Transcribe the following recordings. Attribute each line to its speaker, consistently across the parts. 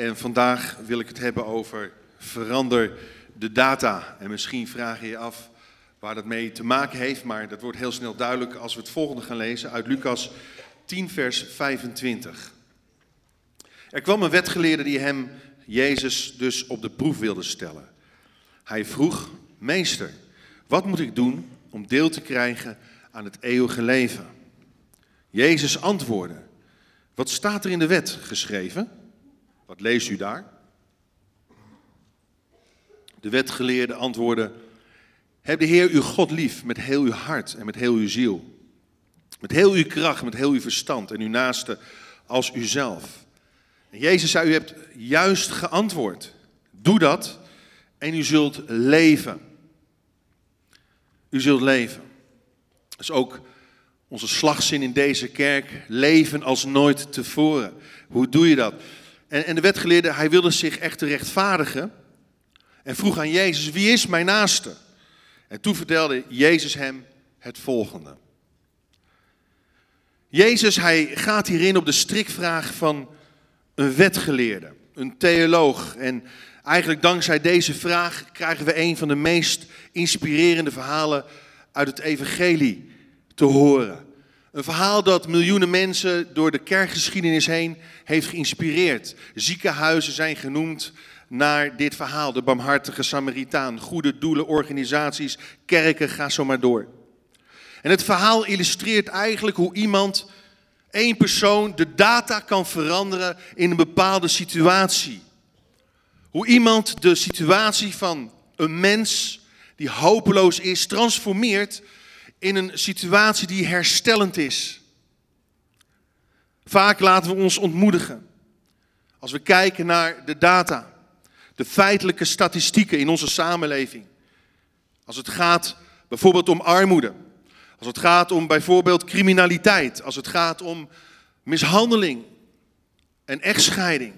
Speaker 1: En vandaag wil ik het hebben over verander de data. En misschien vraag je je af waar dat mee te maken heeft, maar dat wordt heel snel duidelijk als we het volgende gaan lezen uit Lucas 10, vers 25. Er kwam een wetgeleerde die hem, Jezus, dus op de proef wilde stellen. Hij vroeg, meester, wat moet ik doen om deel te krijgen aan het eeuwige leven? Jezus antwoordde, wat staat er in de wet geschreven? Wat leest u daar? De wetgeleerde antwoordde, heb de Heer uw God lief met heel uw hart en met heel uw ziel. Met heel uw kracht, met heel uw verstand en uw naaste als uzelf. En Jezus zei, u hebt juist geantwoord. Doe dat en u zult leven. U zult leven. Dat is ook onze slagzin in deze kerk. Leven als nooit tevoren. Hoe doe je dat? En, en de wetgeleerde, hij wilde zich echt rechtvaardigen. En vroeg aan Jezus, wie is mijn naaste? En toen vertelde Jezus hem het volgende. Jezus, hij gaat hierin op de strikvraag van een wetgeleerde, een theoloog. En eigenlijk dankzij deze vraag krijgen we een van de meest inspirerende verhalen uit het evangelie te horen. Een verhaal dat miljoenen mensen door de kerkgeschiedenis heen heeft geïnspireerd. Ziekenhuizen zijn genoemd naar dit verhaal. De barmhartige Samaritaan, goede doelen, organisaties, kerken, ga zo maar door. En het verhaal illustreert eigenlijk hoe iemand, één persoon, de data kan veranderen in een bepaalde situatie. Hoe iemand de situatie van een mens die hopeloos is, transformeert in een situatie die herstellend is. Vaak laten we ons ontmoedigen als we kijken naar de data, de feitelijke statistieken in onze samenleving. Als het gaat bijvoorbeeld om armoede, als het gaat om bijvoorbeeld criminaliteit, als het gaat om mishandeling en echtscheiding.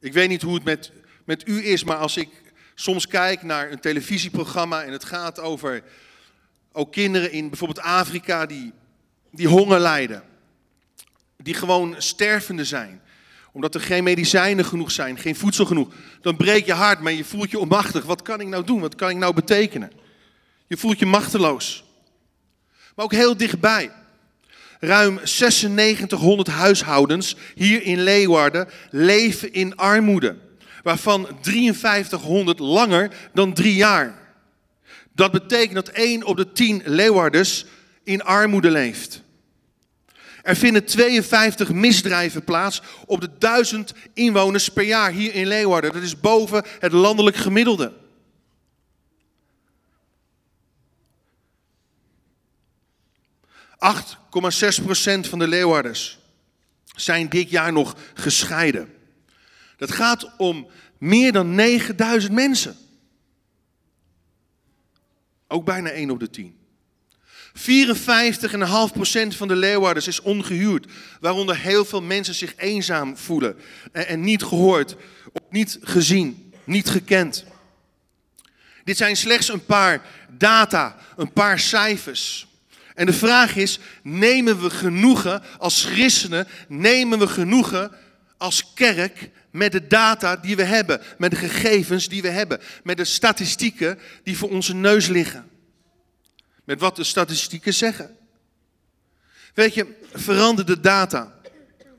Speaker 1: Ik weet niet hoe het met, met u is, maar als ik soms kijk naar een televisieprogramma en het gaat over ook kinderen in bijvoorbeeld Afrika die, die honger lijden. Die gewoon stervende zijn. Omdat er geen medicijnen genoeg zijn, geen voedsel genoeg. Dan breek je hart, maar je voelt je onmachtig. Wat kan ik nou doen? Wat kan ik nou betekenen? Je voelt je machteloos. Maar ook heel dichtbij. Ruim 9600 huishoudens hier in Leeuwarden leven in armoede waarvan 5300 langer dan drie jaar. Dat betekent dat 1 op de 10 Leeuwarders in armoede leeft. Er vinden 52 misdrijven plaats op de 1000 inwoners per jaar hier in Leeuwarden. Dat is boven het landelijk gemiddelde. ,6% van de Leeuwarders zijn dit jaar nog gescheiden. Dat gaat om meer dan 9000 mensen. Ook bijna 1 op de 10. 54,5% van de Leeuwarders is ongehuwd, waaronder heel veel mensen zich eenzaam voelen en, niet gehoord, niet gezien, niet gekend. Dit zijn slechts een paar data, een paar cijfers. En de vraag is, nemen we genoegen als christenen, nemen we genoegen als kerk met de data die we hebben, met de gegevens die we hebben, met de statistieken die voor onze neus liggen. Met wat de statistieken zeggen. Weet je, verander de data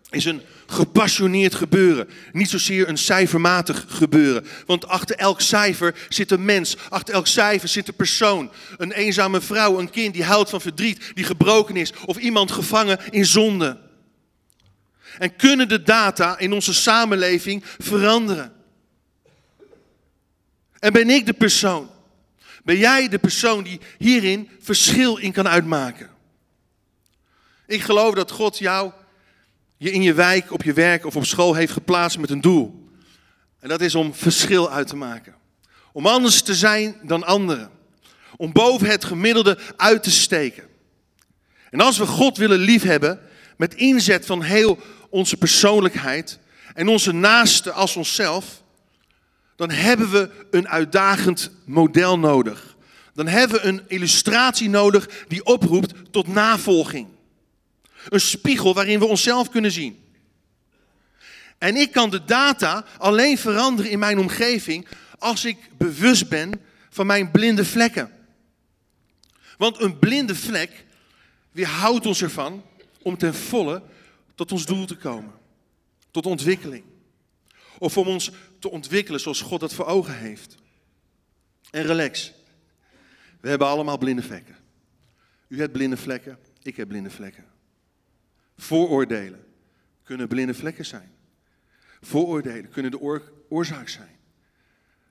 Speaker 1: is een gepassioneerd gebeuren. Niet zozeer een cijfermatig gebeuren. Want achter elk cijfer zit een mens. Achter elk cijfer zit een persoon. Een eenzame vrouw, een kind die huilt van verdriet, die gebroken is. Of iemand gevangen in zonde. En kunnen de data in onze samenleving veranderen? En ben ik de persoon? Ben jij de persoon die hierin verschil in kan uitmaken? Ik geloof dat God jou je in je wijk, op je werk of op school heeft geplaatst met een doel. En dat is om verschil uit te maken. Om anders te zijn dan anderen. Om boven het gemiddelde uit te steken. En als we God willen liefhebben, met inzet van heel onze persoonlijkheid en onze naaste als onszelf, dan hebben we een uitdagend model nodig. Dan hebben we een illustratie nodig die oproept tot navolging. Een spiegel waarin we onszelf kunnen zien. En ik kan de data alleen veranderen in mijn omgeving als ik bewust ben van mijn blinde vlekken. Want een blinde vlek weerhoudt ons ervan om ten volle tot ons doel te komen. Tot ontwikkeling. Of om ons te ontwikkelen zoals God dat voor ogen heeft. En relax. We hebben allemaal blinde vlekken. U hebt blinde vlekken, ik heb blinde vlekken. Vooroordelen kunnen blinde vlekken zijn. Vooroordelen kunnen de oorzaak zijn.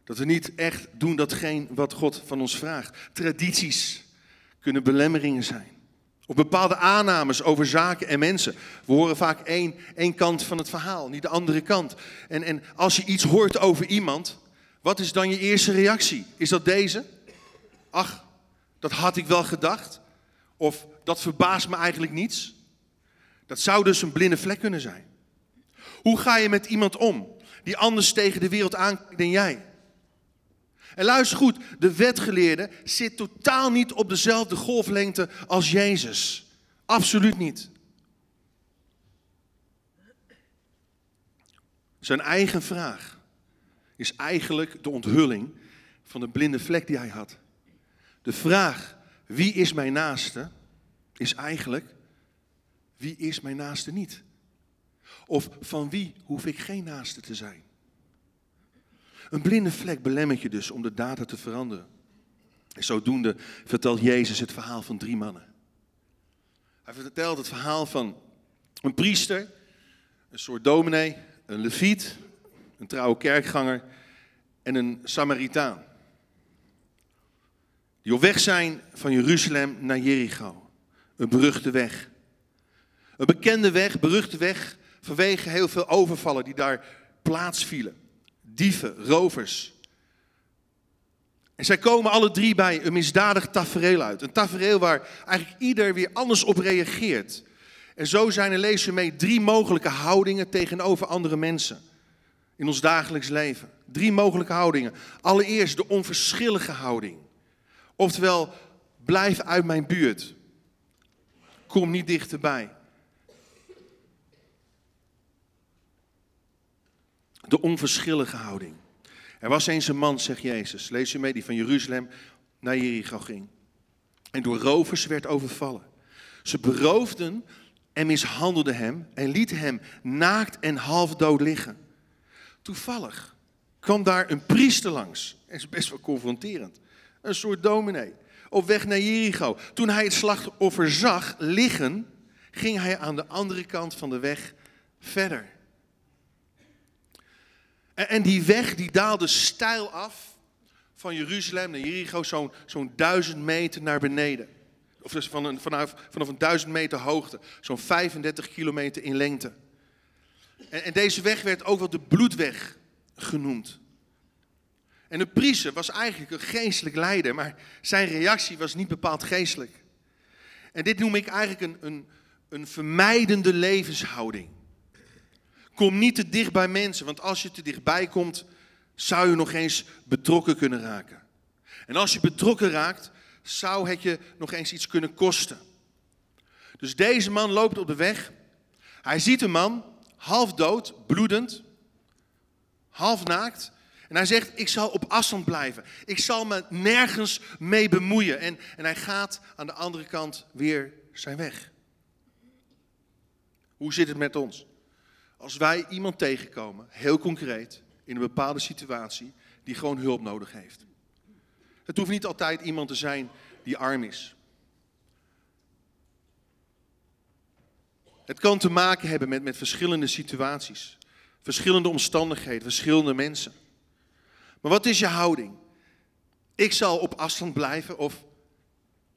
Speaker 1: Dat we niet echt doen datgene wat God van ons vraagt. Tradities kunnen belemmeringen zijn. Of bepaalde aannames over zaken en mensen. We horen vaak één, één kant van het verhaal, niet de andere kant. En, en als je iets hoort over iemand, wat is dan je eerste reactie? Is dat deze? Ach, dat had ik wel gedacht. Of dat verbaast me eigenlijk niets. Dat zou dus een blinde vlek kunnen zijn. Hoe ga je met iemand om die anders tegen de wereld aankijkt dan jij? En luister goed, de wetgeleerde zit totaal niet op dezelfde golflengte als Jezus. Absoluut niet. Zijn eigen vraag is eigenlijk de onthulling van de blinde vlek die hij had. De vraag, wie is mijn naaste, is eigenlijk, wie is mijn naaste niet? Of van wie hoef ik geen naaste te zijn? Een blinde vlek belemmert je dus om de data te veranderen. En zodoende vertelt Jezus het verhaal van drie mannen. Hij vertelt het verhaal van een priester, een soort dominee, een leviet, een trouwe kerkganger en een Samaritaan. Die op weg zijn van Jeruzalem naar Jericho. Een beruchte weg. Een bekende weg, beruchte weg, vanwege heel veel overvallen die daar plaatsvielen dieven, rovers. En zij komen alle drie bij een misdadig tafereel uit. Een tafereel waar eigenlijk ieder weer anders op reageert. En zo zijn er, lezen mee, drie mogelijke houdingen tegenover andere mensen. In ons dagelijks leven. Drie mogelijke houdingen. Allereerst de onverschillige houding. Oftewel, blijf uit mijn buurt. Kom niet dichterbij. De onverschillige houding. Er was eens een man, zegt Jezus, lees je mee, die van Jeruzalem naar Jericho ging. En door rovers werd overvallen. Ze beroofden en mishandelden hem en lieten hem naakt en half dood liggen. Toevallig kwam daar een priester langs. Dat is best wel confronterend. Een soort dominee. Op weg naar Jericho. Toen hij het slachtoffer zag liggen, ging hij aan de andere kant van de weg verder. En die weg die daalde steil af van Jeruzalem naar Jericho, zo'n zo'n duizend meter naar beneden. Of dus van een, vanaf, vanaf een duizend meter hoogte, zo'n 35 kilometer in lengte. En, en, deze weg werd ook wel de bloedweg genoemd. En de priester was eigenlijk een geestelijk leider, maar zijn reactie was niet bepaald geestelijk. En dit noem ik eigenlijk een, een, een vermijdende levenshouding. Kom niet te dicht bij mensen, want als je te dichtbij komt, zou je nog eens betrokken kunnen raken. En als je betrokken raakt, zou het je nog eens iets kunnen kosten. Dus deze man loopt op de weg. Hij ziet een man, half dood, bloedend, half naakt. En hij zegt, ik zal op afstand blijven. Ik zal me nergens mee bemoeien. En, en hij gaat aan de andere kant weer zijn weg. Hoe zit het met ons? Als wij iemand tegenkomen, heel concreet, in een bepaalde situatie, die gewoon hulp nodig heeft. Het hoeft niet altijd iemand te zijn die arm is. Het kan te maken hebben met, met verschillende situaties, verschillende omstandigheden, verschillende mensen. Maar wat is je houding? Ik zal op afstand blijven of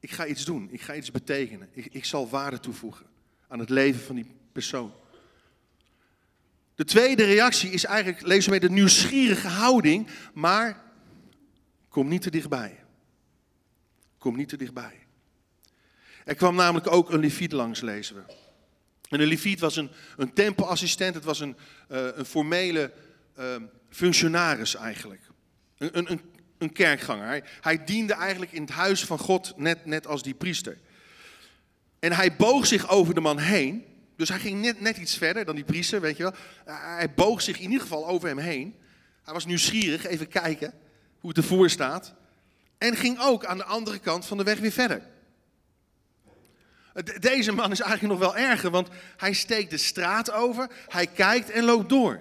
Speaker 1: ik ga iets doen, ik ga iets betekenen. Ik, ik zal waarde toevoegen aan het leven van die persoon. De tweede reactie is eigenlijk, lees mee, de nieuwsgierige houding, maar kom niet te dichtbij. Kom niet te dichtbij. Er kwam namelijk ook een leviet langs, lezen we. En een leviet was een, een tempelassistent, het was een, uh, een formele uh, functionaris eigenlijk. Een, een, een kerkganger. Hij, hij, diende eigenlijk in het huis van God, net, net als die priester. En hij boog zich over de man heen Dus hij ging net, net iets verder dan die priester, weet je wel. Hij boog zich in ieder geval over hem heen. Hij was nieuwsgierig, even kijken hoe het ervoor staat. En ging ook aan de andere kant van de weg weer verder. Deze man is eigenlijk nog wel erger, want hij steekt de straat over, hij kijkt en loopt door.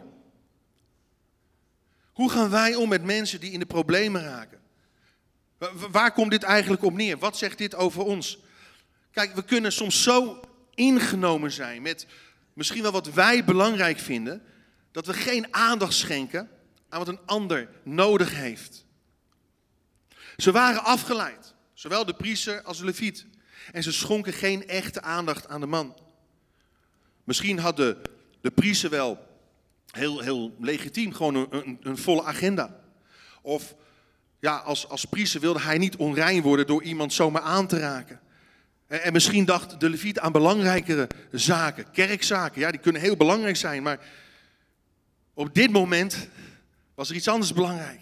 Speaker 1: Hoe gaan wij om met mensen die in de problemen raken? Waar komt dit eigenlijk op neer? Wat zegt dit over ons? Kijk, we kunnen soms zo ingenomen zijn met misschien wel wat wij belangrijk vinden, dat we geen aandacht schenken aan wat een ander nodig heeft. Ze waren afgeleid, zowel de priester als de leviet. En ze schonken geen echte aandacht aan de man. Misschien had de, de priester wel heel, heel legitiem gewoon een, een, een volle agenda. Of ja, als, als priester wilde hij niet onrein worden door iemand zomaar aan te raken. En, en misschien dacht de leviet aan belangrijkere zaken, kerkzaken. Ja, die kunnen heel belangrijk zijn, maar op dit moment was er iets anders belangrijk.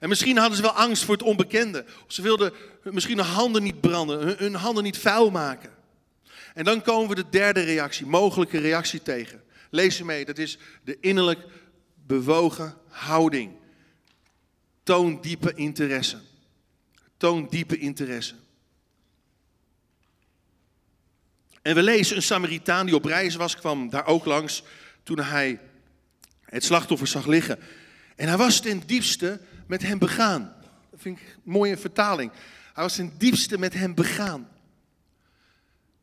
Speaker 1: En misschien hadden ze wel angst voor het onbekende. Ze wilden misschien hun handen niet branden, hun handen niet vuil maken. En dan komen we de derde reactie, mogelijke reactie tegen. Lees mee, dat is de innerlijk bewogen houding. Toon diepe interesse. Toon diepe interesse. En we lezen een Samaritaan die op reis was, kwam daar ook langs toen hij het slachtoffer zag liggen. En hij was ten diepste met hem begaan. Dat vind ik een mooie vertaling. Hij was ten diepste met hem begaan.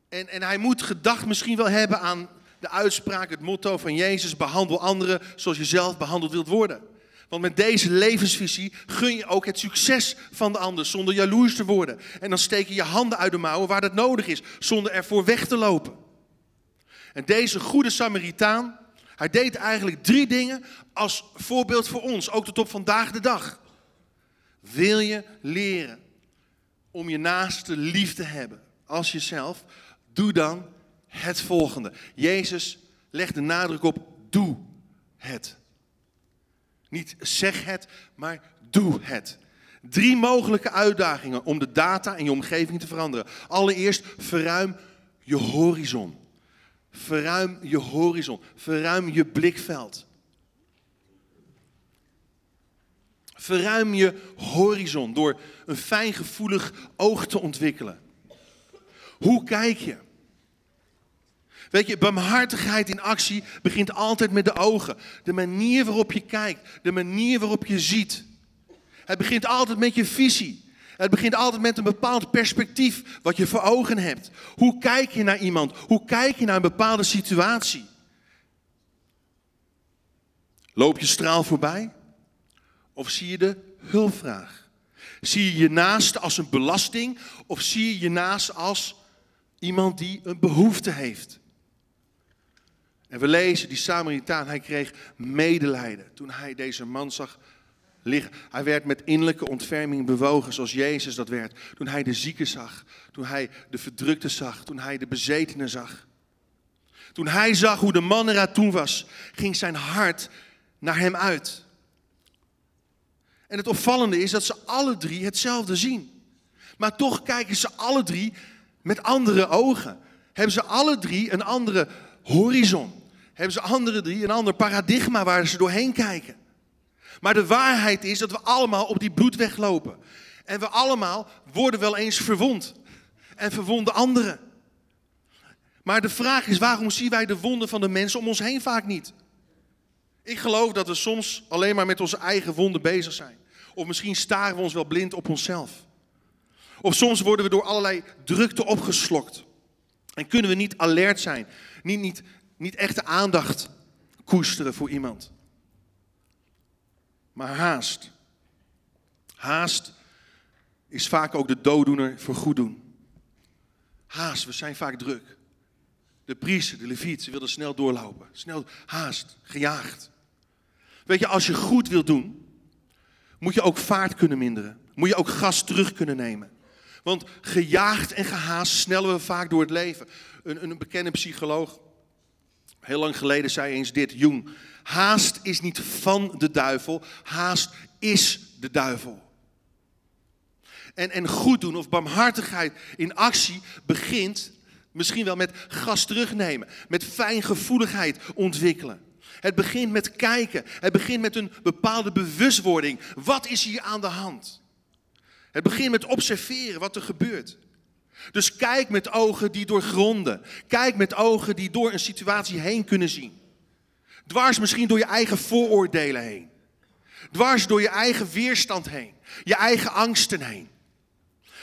Speaker 1: En, en hij moet gedacht misschien wel hebben aan de uitspraak, het motto van Jezus: behandel anderen zoals je zelf behandeld wilt worden. Want met deze levensvisie gun je ook het succes van de ander zonder jaloers te worden. En dan steek je je handen uit de mouwen waar dat nodig is, zonder ervoor weg te lopen. En deze goede Samaritaan, hij deed eigenlijk drie dingen als voorbeeld voor ons, ook tot op vandaag de dag. Wil je leren om je naaste lief te hebben als jezelf, doe dan het volgende. Jezus legt de nadruk op doe het. Niet zeg het, maar doe het. Drie mogelijke uitdagingen om de data en je omgeving te veranderen. Allereerst verruim je horizon. Verruim je horizon. Verruim je blikveld. Verruim je horizon door een fijngevoelig oog te ontwikkelen. Hoe kijk je? Weet je, barmhartigheid in actie begint altijd met de ogen. De manier waarop je kijkt, de manier waarop je ziet. Het begint altijd met je visie. Het begint altijd met een bepaald perspectief wat je voor ogen hebt. Hoe kijk je naar iemand? Hoe kijk je naar een bepaalde situatie? Loop je straal voorbij? Of zie je de hulpvraag? Zie je je naast als een belasting? Of zie je je naast als iemand die een behoefte heeft? En we lezen, die Samaritaan, hij kreeg medelijden toen hij deze man zag liggen. Hij werd met innerlijke ontferming bewogen, zoals Jezus dat werd. Toen hij de zieke zag, toen hij de verdrukte zag, toen hij de bezetene zag. Toen hij zag hoe de man eruit toen was, ging zijn hart naar hem uit. En het opvallende is dat ze alle drie hetzelfde zien. Maar toch kijken ze alle drie met andere ogen. Hebben ze alle drie een andere horizon. Hebben ze andere drie een ander paradigma waar ze doorheen kijken. Maar de waarheid is dat we allemaal op die bloedweg lopen. En we allemaal worden wel eens verwond. En verwonden anderen. Maar de vraag is, waarom zien wij de wonden van de mensen om ons heen vaak niet? Ik geloof dat we soms alleen maar met onze eigen wonden bezig zijn. Of misschien staren we ons wel blind op onszelf. Of soms worden we door allerlei drukte opgeslokt. En kunnen we niet alert zijn, niet, niet, niet echte aandacht koesteren voor iemand. Maar haast. Haast is vaak ook de dooddoener voor goed doen. Haast, we zijn vaak druk. De priester, de leviet, ze wilden snel doorlopen. Snel, haast, gejaagd. Weet je, als je goed wilt doen, moet je ook vaart kunnen minderen. Moet je ook gas terug kunnen nemen. Want gejaagd en gehaast snellen we vaak door het leven. Een, een bekende psycholoog, heel lang geleden, zei eens dit, Jung. Haast is niet van de duivel, haast is de duivel. En, en goed doen of barmhartigheid in actie begint Misschien wel met gas terugnemen, met fijngevoeligheid ontwikkelen. Het begint met kijken. Het begint met een bepaalde bewustwording. Wat is hier aan de hand? Het begint met observeren wat er gebeurt. Dus kijk met ogen die doorgronden. Kijk met ogen die door een situatie heen kunnen zien. Dwars misschien door je eigen vooroordelen heen. Dwars door je eigen weerstand heen. Je eigen angsten heen.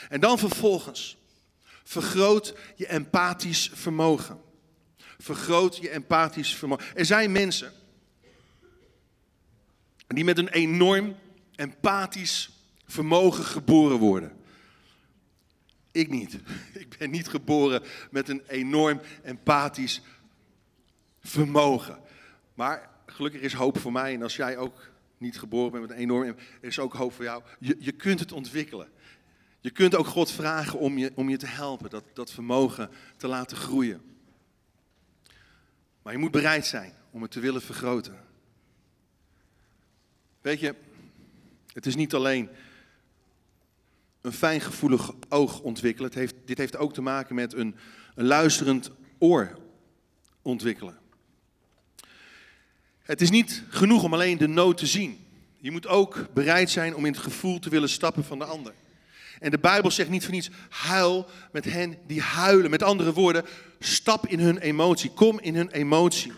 Speaker 1: En dan vervolgens vergroot je empathisch vermogen. Vergroot je empathisch vermogen. Er zijn mensen die met een enorm empathisch vermogen geboren worden. Ik niet. Ik ben niet geboren met een enorm empathisch vermogen. Maar gelukkig is hoop voor mij. En als jij ook niet geboren bent met een enorm... Er is ook hoop voor jou. Je, je kunt het ontwikkelen. Je kunt ook God vragen om je, om je te helpen. Dat, dat vermogen te laten groeien. Maar je moet bereid zijn om het te willen vergroten. Weet je, het is niet alleen een fijngevoelig oog ontwikkelen. Het heeft, dit heeft ook te maken met een, een luisterend oor ontwikkelen. Het is niet genoeg om alleen de nood te zien. Je moet ook bereid zijn om in het gevoel te willen stappen van de ander. En de Bijbel zegt niet voor niets, huil met hen die huilen. Met andere woorden, stap in hun emotie, kom in hun emotie.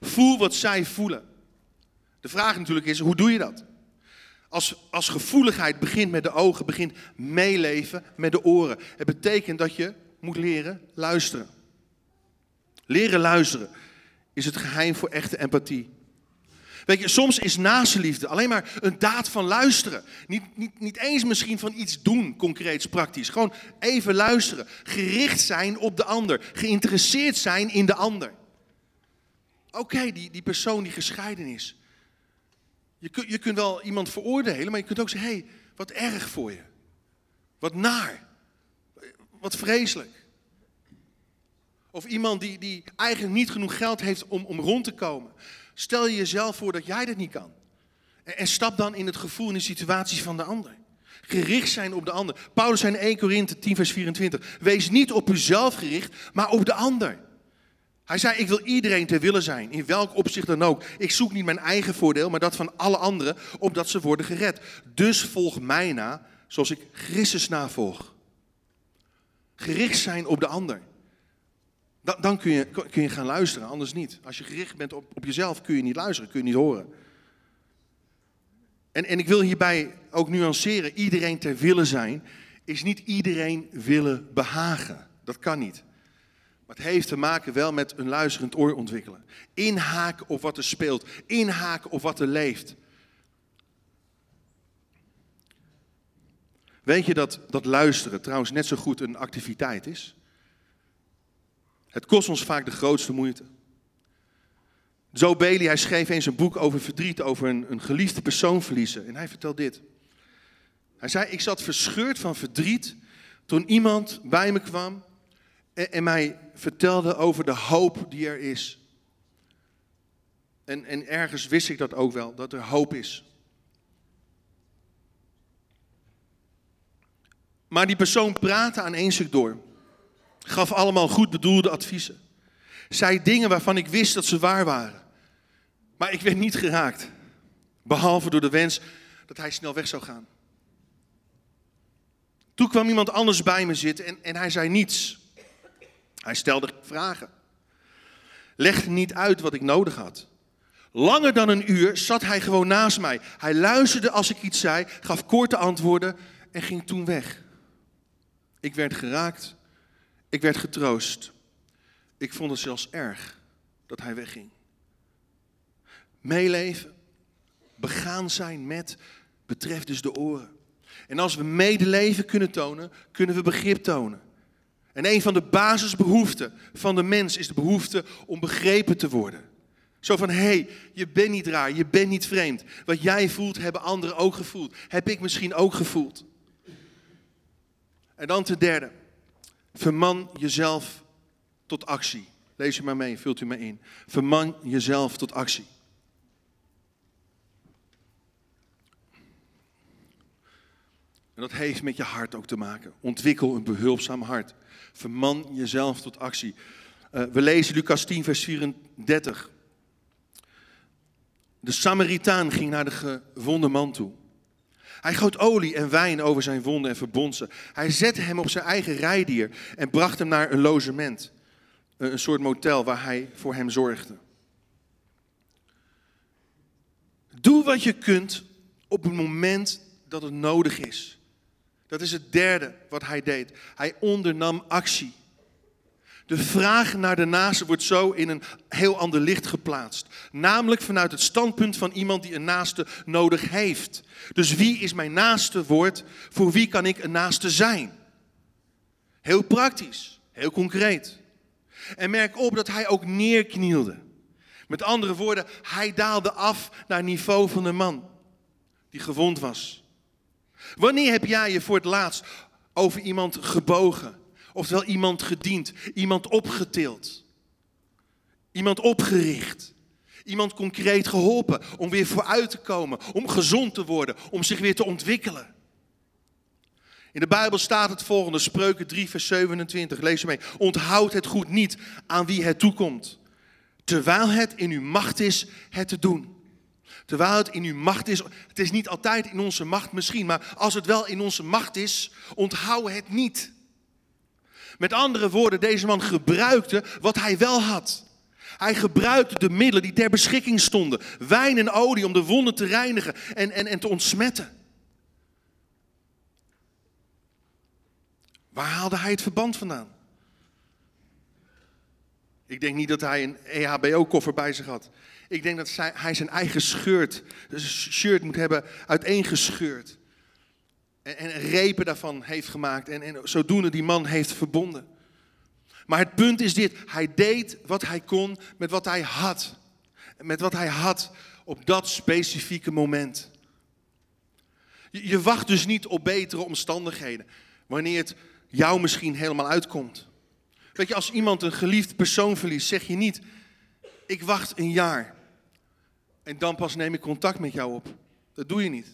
Speaker 1: Voel wat zij voelen. De vraag natuurlijk is, hoe doe je dat? Als, als gevoeligheid begint met de ogen, begint meeleven met de oren. Het betekent dat je moet leren luisteren. Leren luisteren is het geheim voor echte empathie. Weet je, soms is liefde alleen maar een daad van luisteren. Niet, niet, niet eens misschien van iets doen, concreets, praktisch. Gewoon even luisteren. Gericht zijn op de ander. Geïnteresseerd zijn in de ander. Oké, die, die persoon die gescheiden is. Je, kunt, je kunt wel iemand veroordelen, maar je kunt ook zeggen: hé, hey, wat erg voor je. Wat naar. Wat vreselijk. Of iemand die, die eigenlijk niet genoeg geld heeft om, om rond te komen. Stel je jezelf voor dat jij dat niet kan. En, en stap dan in het gevoel, in de situatie van de ander. Gericht zijn op de ander. Paulus zei in 1 Korinthe 10 vers 24. Wees niet op uzelf gericht, maar op de ander. Hij zei, ik wil iedereen ter willen zijn, in welk opzicht dan ook. Ik zoek niet mijn eigen voordeel, maar dat van alle anderen, opdat ze worden gered. Dus volg mij na, zoals ik Christus navolg. Gericht zijn op de ander. Dan, dan kun, je, kun je gaan luisteren, anders niet. Als je gericht bent op, op jezelf, kun je niet luisteren, kun je niet horen. En, en ik wil hierbij ook nuanceren, iedereen ter willen zijn, is niet iedereen willen behagen. Dat kan niet. Maar het heeft te maken wel met een luisterend oor ontwikkelen. Inhaken op wat er speelt. Inhaken op wat er leeft. Weet je dat, dat luisteren trouwens net zo goed een activiteit is? Het kost ons vaak de grootste moeite. Zo Bailey, hij schreef eens een boek over verdriet, over een, een geliefde persoon verliezen. En hij vertelt dit. Hij zei, ik zat verscheurd van verdriet toen iemand bij me kwam en, en mij vertelde over de hoop die er is. En, en ergens wist ik dat ook wel, dat er hoop is. Maar die persoon praatte aan één stuk door. Gaf allemaal goed bedoelde adviezen. Zei dingen waarvan ik wist dat ze waar waren. Maar ik werd niet geraakt. Behalve door de wens dat hij snel weg zou gaan. Toen kwam iemand anders bij me zitten en, en hij zei niets. Hij stelde vragen. Legde niet uit wat ik nodig had. Langer dan een uur zat hij gewoon naast mij. Hij luisterde als ik iets zei, gaf korte antwoorden en ging toen weg. Ik werd geraakt. Ik werd getroost. Ik vond het zelfs erg dat hij wegging. Meeleven, begaan zijn met, betreft dus de oren. En als we medeleven kunnen tonen, kunnen we begrip tonen. En een van de basisbehoeften van de mens is de behoefte om begrepen te worden. Zo van, hé, hey, je bent niet raar, je bent niet vreemd. Wat jij voelt, hebben anderen ook gevoeld. Heb ik misschien ook gevoeld. En dan ten derde, verman jezelf tot actie. Lees u maar mee, vult u maar in. Verman jezelf tot actie. En dat heeft met je hart ook te maken. Ontwikkel een behulpzaam hart. Verman jezelf tot actie. Uh, we lezen Lucas 10, vers 34. De Samaritaan ging naar de gewonde man toe. Hij goot olie en wijn over zijn wonden en verbond ze. Hij zette hem op zijn eigen rijdier en bracht hem naar een logement. Een soort motel waar hij voor hem zorgde. Doe wat je kunt op het moment dat het nodig is. Dat is het derde wat hij deed. Hij ondernam actie. De vraag naar de naaste wordt zo in een heel ander licht geplaatst. Namelijk vanuit het standpunt van iemand die een naaste nodig heeft. Dus wie is mijn naaste woord? Voor wie kan ik een naaste zijn? Heel praktisch, heel concreet. En merk op dat hij ook neerknielde. Met andere woorden, hij daalde af naar het niveau van de man die gewond was. Wanneer heb jij je voor het laatst over iemand gebogen? Oftewel iemand gediend, iemand opgetild, iemand opgericht, iemand concreet geholpen om weer vooruit te komen, om gezond te worden, om zich weer te ontwikkelen. In de Bijbel staat het volgende, Spreuken 3, vers 27, lees je mee. Onthoud het goed niet aan wie het toekomt, terwijl het in uw macht is het te doen. Terwijl het in uw macht is, het is niet altijd in onze macht misschien, maar als het wel in onze macht is, onthoud het niet. Met andere woorden, deze man gebruikte wat hij wel had. Hij gebruikte de middelen die ter beschikking stonden. Wijn en olie om de wonden te reinigen en, en, en te ontsmetten. Waar haalde hij het verband vandaan? Ik denk niet dat hij een EHBO-koffer bij zich had. Ik denk dat hij zijn eigen shirt, shirt moet hebben uiteengescheurd en, en repen daarvan heeft gemaakt en, en zodoende die man heeft verbonden. Maar het punt is dit, hij deed wat hij kon met wat hij had. Met wat hij had op dat specifieke moment. Je, je wacht dus niet op betere omstandigheden, wanneer het jou misschien helemaal uitkomt. Weet je, als iemand een geliefd persoon verliest, zeg je niet, ik wacht een jaar en dan pas neem ik contact met jou op. Dat doe je niet.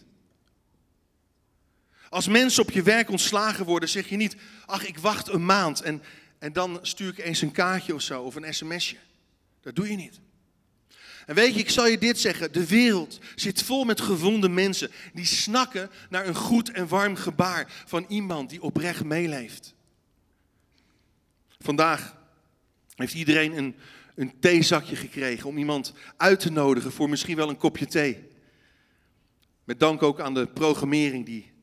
Speaker 1: Als mensen op je werk ontslagen worden, zeg je niet, ach ik wacht een maand en, en dan stuur ik eens een kaartje of zo of een sms'je. Dat doe je niet. En weet je, ik zal je dit zeggen, de wereld zit vol met gewonde mensen die snakken naar een goed en warm gebaar van iemand die oprecht meeleeft. Vandaag heeft iedereen een, een theezakje gekregen om iemand uit te nodigen voor misschien wel een kopje thee. Met dank ook aan de programmering die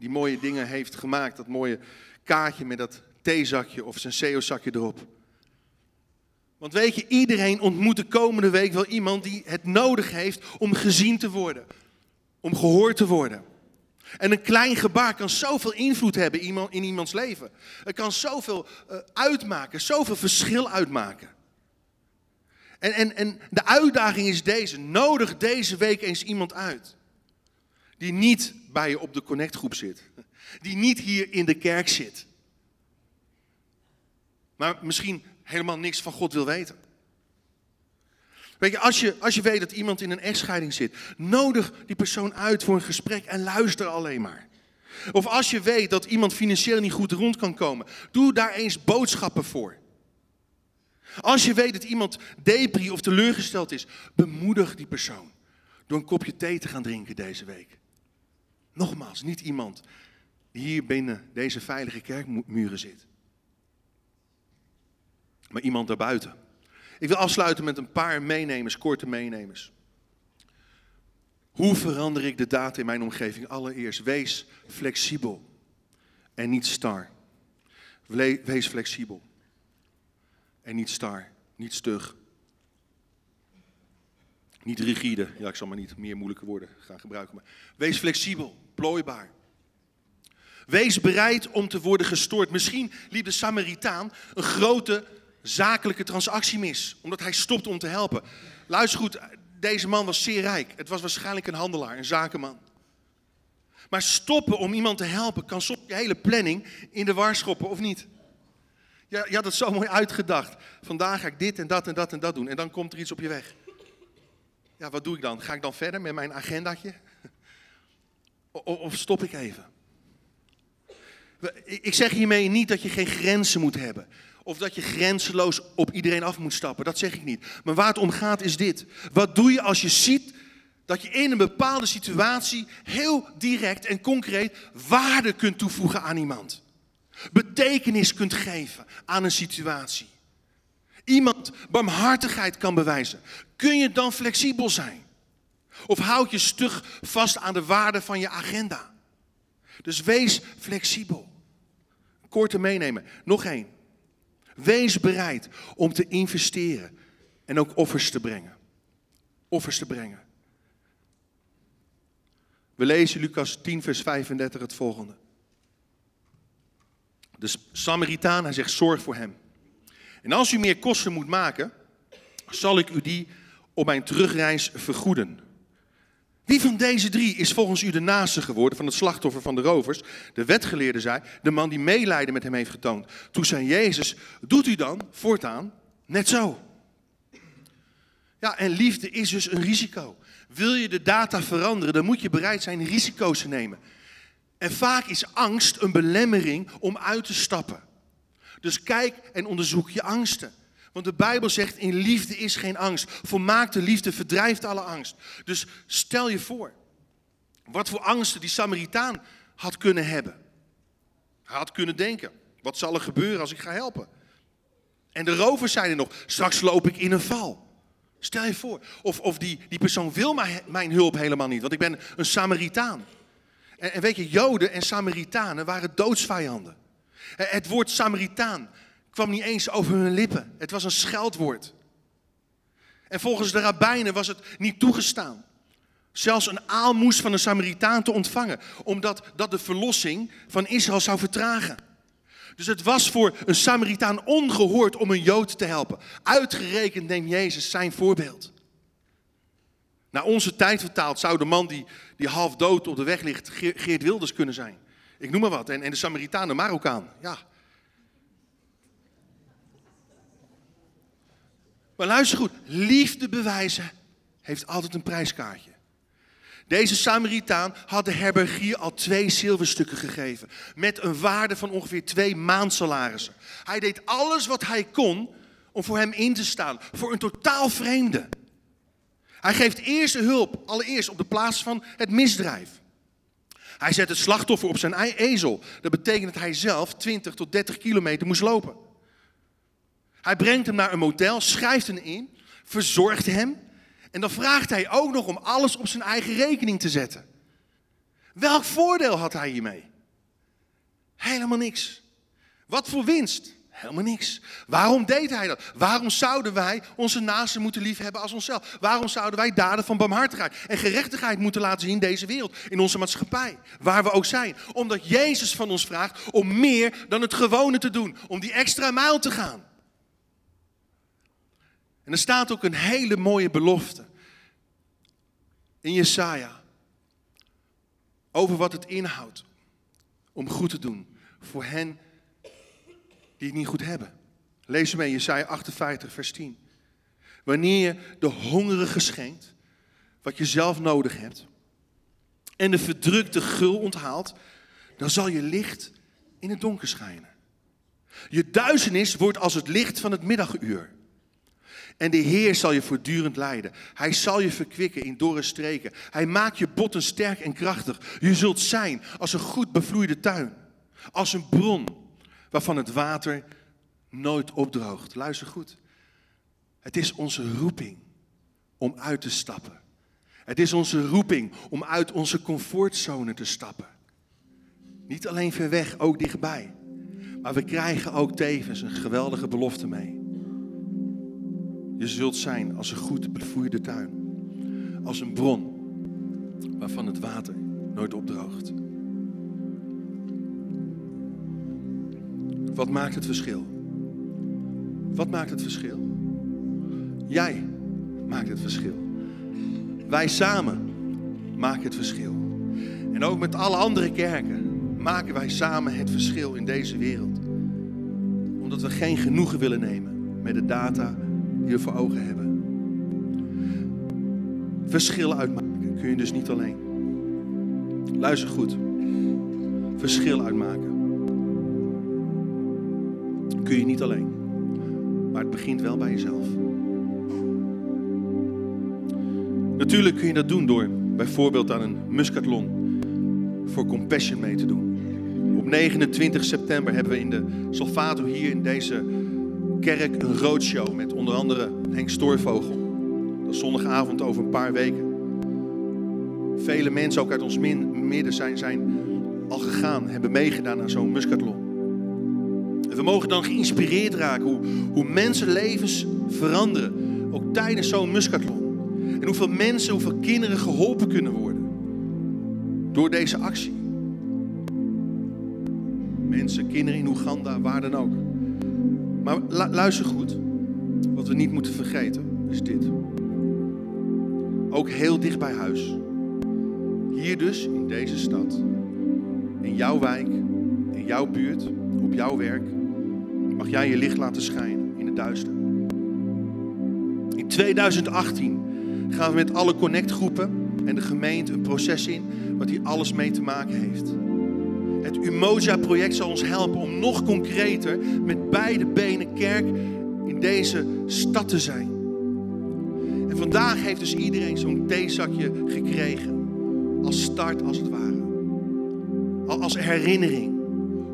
Speaker 1: die mooie dingen heeft gemaakt. Dat mooie kaartje met dat theezakje of zijn CO-zakje erop. Want weet je, iedereen ontmoet de komende week wel iemand die het nodig heeft om gezien te worden. Om gehoord te worden. En een klein gebaar kan zoveel invloed hebben in iemands leven. Het kan zoveel eh, uitmaken, zoveel verschil uitmaken. En, en, en de uitdaging is deze. Nodig deze week eens iemand uit. Die niet bij je op de connectgroep zit. Die niet hier in de kerk zit. Maar misschien helemaal niks van God wil weten. Weet je als, je, als je weet dat iemand in een echtscheiding zit, nodig die persoon uit voor een gesprek en luister alleen maar. Of als je weet dat iemand financieel niet goed rond kan komen, doe daar eens boodschappen voor. Als je weet dat iemand depri of teleurgesteld is, bemoedig die persoon door een kopje thee te gaan drinken deze week. Nogmaals, niet iemand die hier binnen deze veilige kerkmuren zit. Maar iemand daarbuiten. Ik wil afsluiten met een paar meenemers, korte meenemers. Hoe verander ik de data in mijn omgeving? Allereerst, wees flexibel en niet star. Wees flexibel en niet star, niet stug. Niet rigide, ja ik zal maar niet meer moeilijke woorden gaan gebruiken. Maar wees flexibel, plooibaar. Wees bereid om te worden gestoord. Misschien liep de Samaritaan een grote zakelijke transactie mis, omdat hij stopte om te helpen. Luister goed, deze man was zeer rijk. Het was waarschijnlijk een handelaar, een zakenman. Maar stoppen om iemand te helpen kan soms je hele planning in de war schoppen, of niet? Ja, je had het zo mooi uitgedacht. Vandaag ga ik dit en dat en dat en dat doen. En dan komt er iets op je weg. Ja, wat doe ik dan? Ga ik dan verder met mijn agendaatje? Of stop ik even? Ik zeg hiermee niet dat je geen grenzen moet hebben. Of dat je grenzeloos op iedereen af moet stappen. Dat zeg ik niet. Maar waar het om gaat is dit. Wat doe je als je ziet dat je in een bepaalde situatie heel direct en concreet waarde kunt toevoegen aan iemand? Betekenis kunt geven aan een situatie. Iemand barmhartigheid kan bewijzen. Kun je dan flexibel zijn? Of houd je stug vast aan de waarde van je agenda? Dus wees flexibel. Korte meenemen. Nog één. Wees bereid om te investeren en ook offers te brengen. Offers te brengen. We lezen Lucas 10, vers 35 het volgende. De Samaritaan, hij zegt, zorg voor hem. En als u meer kosten moet maken, zal ik u die op mijn terugreis vergoeden. Wie van deze drie is volgens u de naaste geworden van het slachtoffer van de rovers? De wetgeleerde zei, de man die meelijden met hem heeft getoond. Toen zei Jezus, doet u dan voortaan net zo. Ja, en liefde is dus een risico. Wil je de data veranderen, dan moet je bereid zijn risico's te nemen. En vaak is angst een belemmering om uit te stappen. Dus kijk en onderzoek je angsten. Want de Bijbel zegt, in liefde is geen angst. Volmaakte liefde verdrijft alle angst. Dus stel je voor, wat voor angsten die Samaritaan had kunnen hebben. Hij had kunnen denken, wat zal er gebeuren als ik ga helpen? En de rovers zeiden nog, straks loop ik in een val. Stel je voor. Of, of die, die persoon wil mijn hulp helemaal niet, want ik ben een Samaritaan. En, weet je, Joden en Samaritanen waren doodsvijanden. Het woord Samaritaan kwam niet eens over hun lippen. Het was een scheldwoord. En volgens de rabbijnen was het niet toegestaan. Zelfs een aalmoes van een Samaritaan te ontvangen, omdat dat de verlossing van Israël zou vertragen. Dus het was voor een Samaritaan ongehoord om een Jood te helpen. Uitgerekend neemt Jezus zijn voorbeeld. Naar onze tijd vertaald zou de man die, die half dood op de weg ligt Geert Wilders kunnen zijn. Ik noem maar wat. En, en de Samaritaan de Marokkaan. Ja, Maar luister goed, liefde bewijzen heeft altijd een prijskaartje. Deze Samaritaan had de herbergier al twee zilverstukken gegeven. Met een waarde van ongeveer twee maandsalarissen. Hij deed alles wat hij kon om voor hem in te staan. Voor een totaal vreemde. Hij geeft eerste hulp, allereerst op de plaats van het misdrijf. Hij zet het slachtoffer op zijn ezel. Dat betekent dat hij zelf 20 tot 30 kilometer moest lopen. Hij brengt hem naar een motel, schrijft hem in, verzorgt hem. En dan vraagt hij ook nog om alles op zijn eigen rekening te zetten. Welk voordeel had hij hiermee? Helemaal niks. Wat voor winst? Helemaal niks. Waarom deed hij dat? Waarom zouden wij onze naasten moeten liefhebben als onszelf? Waarom zouden wij daden van barmhartigheid en gerechtigheid moeten laten zien in deze wereld, in onze maatschappij, waar we ook zijn? Omdat Jezus van ons vraagt om meer dan het gewone te doen, om die extra mijl te gaan. En er staat ook een hele mooie belofte in Jesaja over wat het inhoudt om goed te doen voor hen die het niet goed hebben. Lees mee Jesaja 58 vers 10. Wanneer je de hongerige schenkt wat je zelf nodig hebt en de verdrukte gul onthaalt, dan zal je licht in het donker schijnen. Je duisternis wordt als het licht van het middaguur. En de Heer zal je voortdurend leiden. Hij zal je verkwikken in dorre streken. Hij maakt je botten sterk en krachtig. Je zult zijn als een goed bevloeide tuin. Als een bron waarvan het water nooit opdroogt. Luister goed. Het is onze roeping om uit te stappen. Het is onze roeping om uit onze comfortzone te stappen. Niet alleen ver weg, ook dichtbij. Maar we krijgen ook tevens een geweldige belofte mee. Je zult zijn als een goed bevoerde tuin. Als een bron waarvan het water nooit opdroogt. Wat maakt het verschil? Wat maakt het verschil? Jij maakt het verschil. Wij samen maken het verschil. En ook met alle andere kerken maken wij samen het verschil in deze wereld. Omdat we geen genoegen willen nemen met de data die we voor ogen hebben. Verschil uitmaken kun je dus niet alleen. Luister goed. Verschil uitmaken kun je niet alleen. Maar het begint wel bij jezelf. Natuurlijk kun je dat doen door bijvoorbeeld aan een muskathlon voor Compassion mee te doen. Op 29 september hebben we in de Salvato hier in deze kerk een roadshow met onder andere Henk Stoorvogel. Dat is zondagavond over een paar weken. Vele mensen ook uit ons midden zijn, zijn al gegaan, hebben meegedaan aan zo'n muskathlon. En we mogen dan geïnspireerd raken hoe, hoe mensenlevens veranderen, ook tijdens zo'n muskathlon. En hoeveel mensen, hoeveel kinderen geholpen kunnen worden door deze actie. Mensen, kinderen in Oeganda, waar dan ook. Maar luister goed, wat we niet moeten vergeten is dit. Ook heel dicht bij huis. Hier dus, in deze stad, in jouw wijk, in jouw buurt, op jouw werk, mag jij je licht laten schijnen in het duister. In 2018 gaan we met alle connectgroepen en de gemeente een proces in wat hier alles mee te maken heeft. Het Umoja-project zal ons helpen om nog concreter met beide benen kerk in deze stad te zijn. En vandaag heeft dus iedereen zo'n theezakje gekregen. Als start als het ware. Als herinnering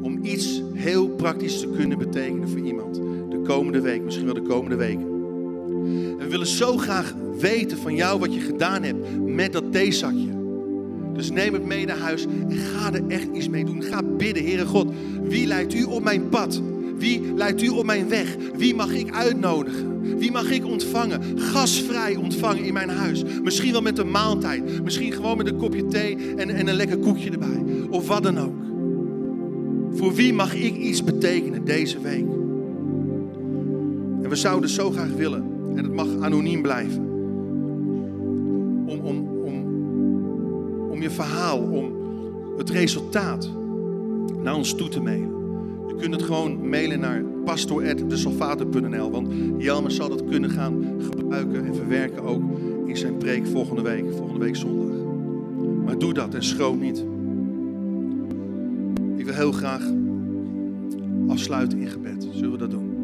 Speaker 1: om iets heel praktisch te kunnen betekenen voor iemand. De komende week, misschien wel de komende weken. En we willen zo graag weten van jou wat je gedaan hebt met dat theezakje. Dus neem het mee naar huis en ga er echt iets mee doen. Ga bidden, Heere God. Wie leidt u op mijn pad? Wie leidt u op mijn weg? Wie mag ik uitnodigen? Wie mag ik ontvangen? Gasvrij ontvangen in mijn huis. Misschien wel met een maaltijd. Misschien gewoon met een kopje thee en, en een lekker koekje erbij. Of wat dan ook. Voor wie mag ik iets betekenen deze week? En we zouden zo graag willen, en het mag anoniem blijven, om, om, om, om je verhaal, om het resultaat naar ons toe te mailen. Je kunt het gewoon mailen naar pastor.desalvator.nl, want Jelmer zal dat kunnen gaan gebruiken en verwerken ook in zijn preek volgende week, volgende week zondag. Maar doe dat en schroom niet. Ik wil heel graag afsluiten in gebed. Zullen we dat doen?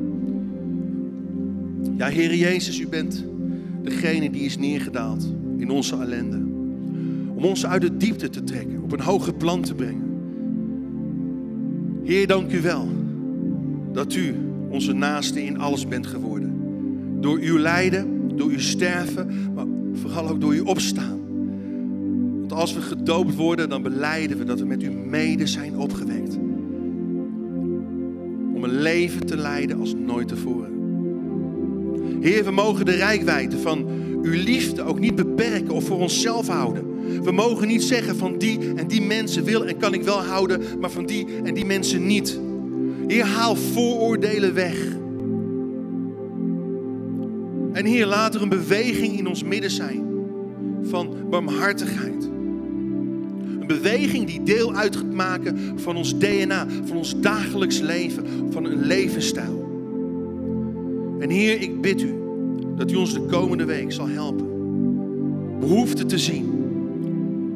Speaker 1: Ja, Heer Jezus, u bent degene die is neergedaald in onze ellende. Om ons uit de diepte te trekken, op een hoger plan te brengen. Heer, dank u wel dat u onze naaste in alles bent geworden. Door uw lijden, door uw sterven, maar vooral ook door uw opstaan. Als we gedoopt worden, dan beleiden we dat we met u mede zijn opgewekt. Om een leven te leiden als nooit tevoren. Heer, we mogen de rijkwijde van uw liefde ook niet beperken of voor onszelf houden. We mogen niet zeggen van die en die mensen wil en kan ik wel houden, maar van die en die mensen niet. Heer, haal vooroordelen weg. En Heer, laat er een beweging in ons midden zijn van barmhartigheid. Beweging die deel uit gaat maken van ons DNA, van ons dagelijks leven, van een levensstijl. En Heer, ik bid u dat u ons de komende week zal helpen behoeften te zien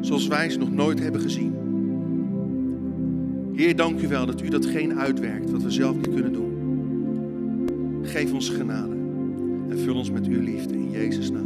Speaker 1: zoals wij ze nog nooit hebben gezien. Heer, dank u wel dat u dat geen uitwerkt wat we zelf niet kunnen doen. Geef ons genade en vul ons met uw liefde in Jezus' naam.